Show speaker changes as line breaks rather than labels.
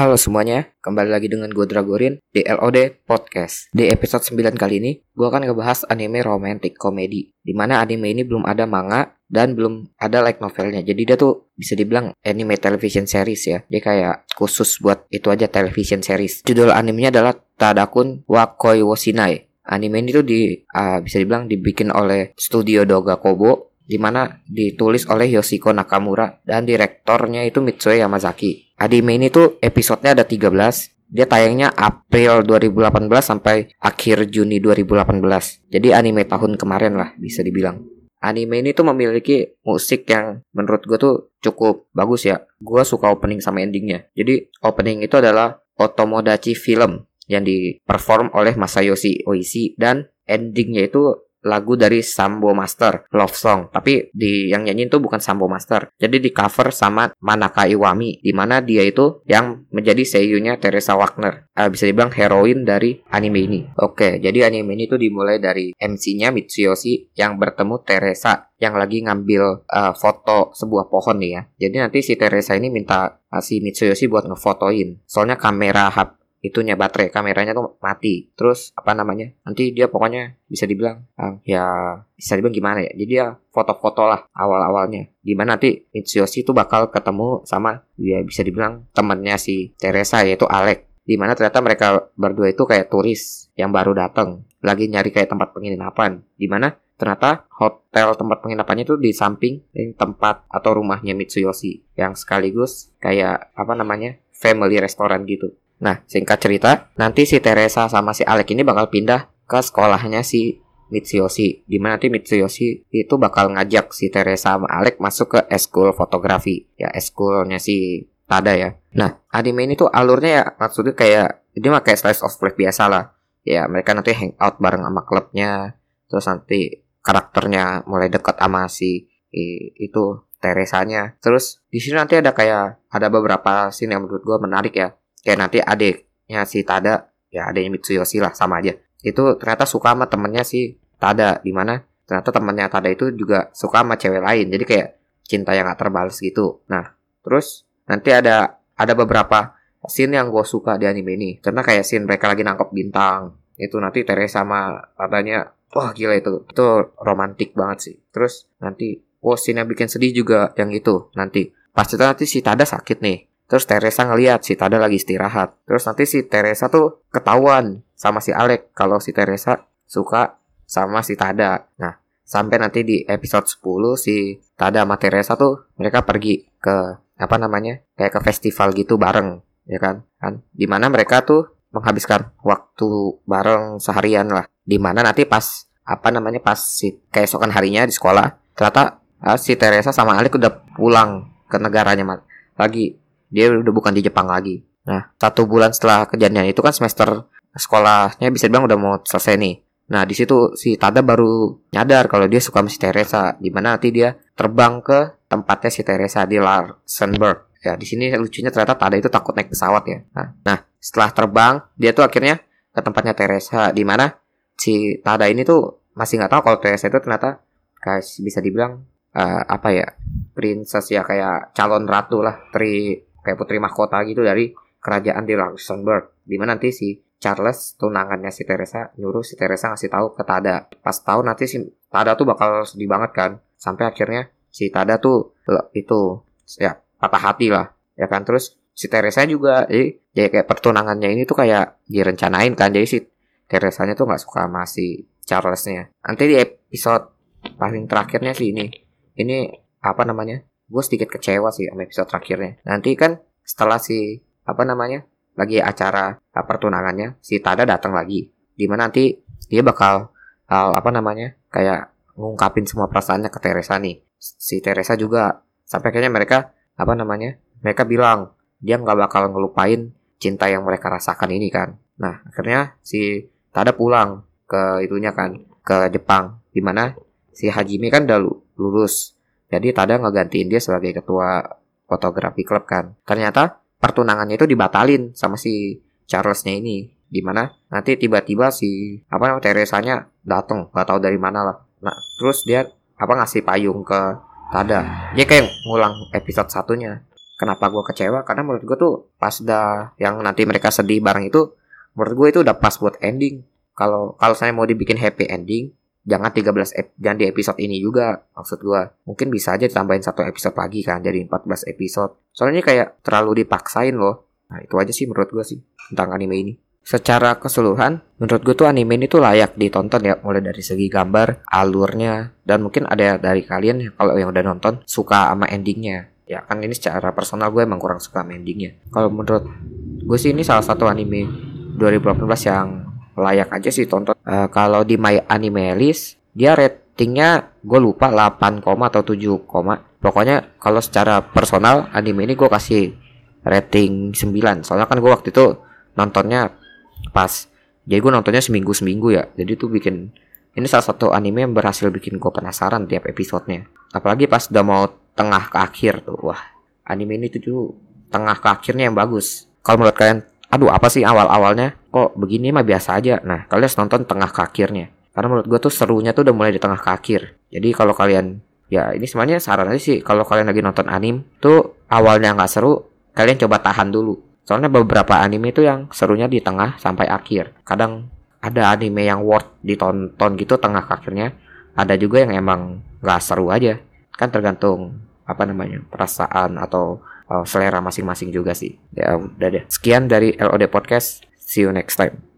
Halo semuanya, kembali lagi dengan gue Dragorin di LOD Podcast. Di episode 9 kali ini, gue akan ngebahas anime romantic comedy. Di mana anime ini belum ada manga dan belum ada like novelnya. Jadi dia tuh bisa dibilang anime television series ya. Dia kayak khusus buat itu aja television series. Judul animenya adalah Tadakun Wakoi Wosinai. Anime ini tuh di uh, bisa dibilang dibikin oleh studio Doga Kobo di mana ditulis oleh Yoshiko Nakamura dan direktornya itu Mitsue Yamazaki. Anime ini tuh episodenya ada 13. Dia tayangnya April 2018 sampai akhir Juni 2018. Jadi anime tahun kemarin lah bisa dibilang. Anime ini tuh memiliki musik yang menurut gue tuh cukup bagus ya. Gue suka opening sama endingnya. Jadi opening itu adalah Otomodachi Film yang diperform oleh Masayoshi Oishi dan endingnya itu lagu dari Sambo Master Love Song. Tapi di yang nyanyi itu bukan Sambo Master. Jadi di cover sama Manaka Iwami di mana dia itu yang menjadi seiyunya Teresa Wagner. Uh, bisa dibilang heroin dari anime ini. Oke jadi anime ini tuh dimulai dari MC-nya Mitsuyoshi yang bertemu Teresa yang lagi ngambil uh, foto sebuah pohon nih ya. Jadi nanti si Teresa ini minta uh, si Mitsuyoshi buat ngefotoin. Soalnya kamera itunya baterai kameranya tuh mati. Terus apa namanya nanti dia pokoknya bisa dibilang uh, ya bisa dibilang gimana ya? Jadi dia foto-foto lah awal-awalnya. Gimana nanti Mitsuyoshi itu bakal ketemu sama ya bisa dibilang temennya si Teresa yaitu Alec. Di mana ternyata mereka berdua itu kayak turis yang baru datang lagi nyari kayak tempat penginapan. Di mana ternyata hotel tempat penginapannya itu di samping tempat atau rumahnya Mitsuyoshi. Yang sekaligus kayak apa namanya family restoran gitu Nah, singkat cerita, nanti si Teresa sama si Alec ini bakal pindah ke sekolahnya si Mitsuyoshi. Di mana nanti Mitsuyoshi itu bakal ngajak si Teresa sama Alec masuk ke eskul fotografi. Ya, eskulnya si Tada ya. Nah, anime ini tuh alurnya ya maksudnya kayak dia mah kayak slice of life biasa lah. Ya, mereka nanti hangout bareng sama klubnya. Terus nanti karakternya mulai dekat sama si itu Teresanya. Terus di sini nanti ada kayak ada beberapa scene yang menurut gue menarik ya kayak nanti adiknya si Tada ya adiknya Mitsuyoshi lah sama aja. Itu ternyata suka sama temennya si Tada di mana ternyata temennya Tada itu juga suka sama cewek lain. Jadi kayak cinta yang gak terbalas gitu. Nah terus nanti ada ada beberapa scene yang gue suka di anime ini. Karena kayak scene mereka lagi nangkep bintang. Itu nanti Teresa sama Tadanya wah gila itu. Itu romantis banget sih. Terus nanti oh scene yang bikin sedih juga yang itu. Nanti pas itu nanti si Tada sakit nih Terus Teresa ngeliat si Tada lagi istirahat. Terus nanti si Teresa tuh ketahuan sama si Alec kalau si Teresa suka sama si Tada. Nah, sampai nanti di episode 10 si Tada sama Teresa tuh mereka pergi ke apa namanya? kayak ke festival gitu bareng, ya kan? Kan di mana mereka tuh menghabiskan waktu bareng seharian lah. Di mana nanti pas apa namanya pas si keesokan harinya di sekolah ternyata uh, si Teresa sama Alec udah pulang ke negaranya lagi dia udah bukan di Jepang lagi. Nah, satu bulan setelah kejadian itu kan semester sekolahnya bisa dibilang udah mau selesai nih. Nah, di situ si Tada baru nyadar kalau dia suka sama si Teresa, di mana nanti dia terbang ke tempatnya si Teresa di Larsenburg. Ya, di sini lucunya ternyata Tada itu takut naik pesawat ya. Nah, nah setelah terbang, dia tuh akhirnya ke tempatnya Teresa, di mana si Tada ini tuh masih nggak tahu kalau Teresa itu ternyata kayak bisa dibilang uh, apa ya princess ya kayak calon ratu lah tri kayak putri mahkota gitu dari kerajaan di Luxembourg. Di mana nanti si Charles tunangannya si Teresa nyuruh si Teresa ngasih tahu ke Tada. Pas tahu nanti si Tada tuh bakal sedih banget kan. Sampai akhirnya si Tada tuh itu ya patah hati lah. Ya kan terus si Teresa juga jadi, jadi kayak pertunangannya ini tuh kayak direncanain kan. Jadi si Teresanya tuh nggak suka sama si Charlesnya. Nanti di episode paling terakhirnya sih ini. Ini apa namanya? Gue sedikit kecewa sih sama episode terakhirnya. Nanti kan setelah si apa namanya lagi acara pertunangannya si Tada datang lagi. Di mana nanti dia bakal uh, apa namanya kayak ngungkapin semua perasaannya ke Teresa nih. Si Teresa juga sampai kayaknya mereka apa namanya mereka bilang dia nggak bakal ngelupain cinta yang mereka rasakan ini kan. Nah akhirnya si Tada pulang ke itunya kan ke Jepang di mana si Hajime kan udah lulus jadi Tada ngegantiin dia sebagai ketua fotografi klub kan. Ternyata pertunangannya itu dibatalin sama si Charlesnya ini. Di mana nanti tiba-tiba si apa namanya Teresanya datang nggak tahu dari mana lah. Nah terus dia apa ngasih payung ke Tada. Dia kayak ngulang episode satunya. kenapa gue kecewa karena menurut gue tuh pas dah yang nanti mereka sedih bareng itu menurut gue itu udah pas buat ending kalau kalau saya mau dibikin happy ending jangan 13 ep jangan di episode ini juga maksud gue mungkin bisa aja tambahin satu episode lagi kan jadi 14 episode. Soalnya kayak terlalu dipaksain loh. Nah itu aja sih menurut gue sih tentang anime ini. Secara keseluruhan menurut gue tuh anime ini tuh layak ditonton ya mulai dari segi gambar alurnya dan mungkin ada dari kalian kalau yang udah nonton suka sama endingnya. Ya kan ini secara personal gue emang kurang suka endingnya. Kalau menurut gue sih ini salah satu anime 2018 yang layak aja sih tonton. Uh, kalau di my anime list dia ratingnya gue lupa 8, atau 7, pokoknya kalau secara personal anime ini gue kasih rating 9 soalnya kan gue waktu itu nontonnya pas. Jadi gue nontonnya seminggu seminggu ya. Jadi tuh bikin ini salah satu anime yang berhasil bikin gue penasaran tiap episodenya. Apalagi pas udah mau tengah ke akhir tuh. Wah anime ini tuh tengah ke akhirnya yang bagus. Kalau menurut kalian aduh apa sih awal-awalnya kok begini mah biasa aja nah kalian harus nonton tengah ke akhirnya karena menurut gue tuh serunya tuh udah mulai di tengah ke akhir jadi kalau kalian ya ini sebenarnya saran aja sih kalau kalian lagi nonton anime tuh awalnya nggak seru kalian coba tahan dulu Soalnya beberapa anime itu yang serunya di tengah sampai akhir. Kadang ada anime yang worth ditonton gitu tengah akhirnya. Ada juga yang emang gak seru aja. Kan tergantung apa namanya perasaan atau uh, selera masing-masing juga sih. Ya udah deh. Sekian dari LOD Podcast. See you next time.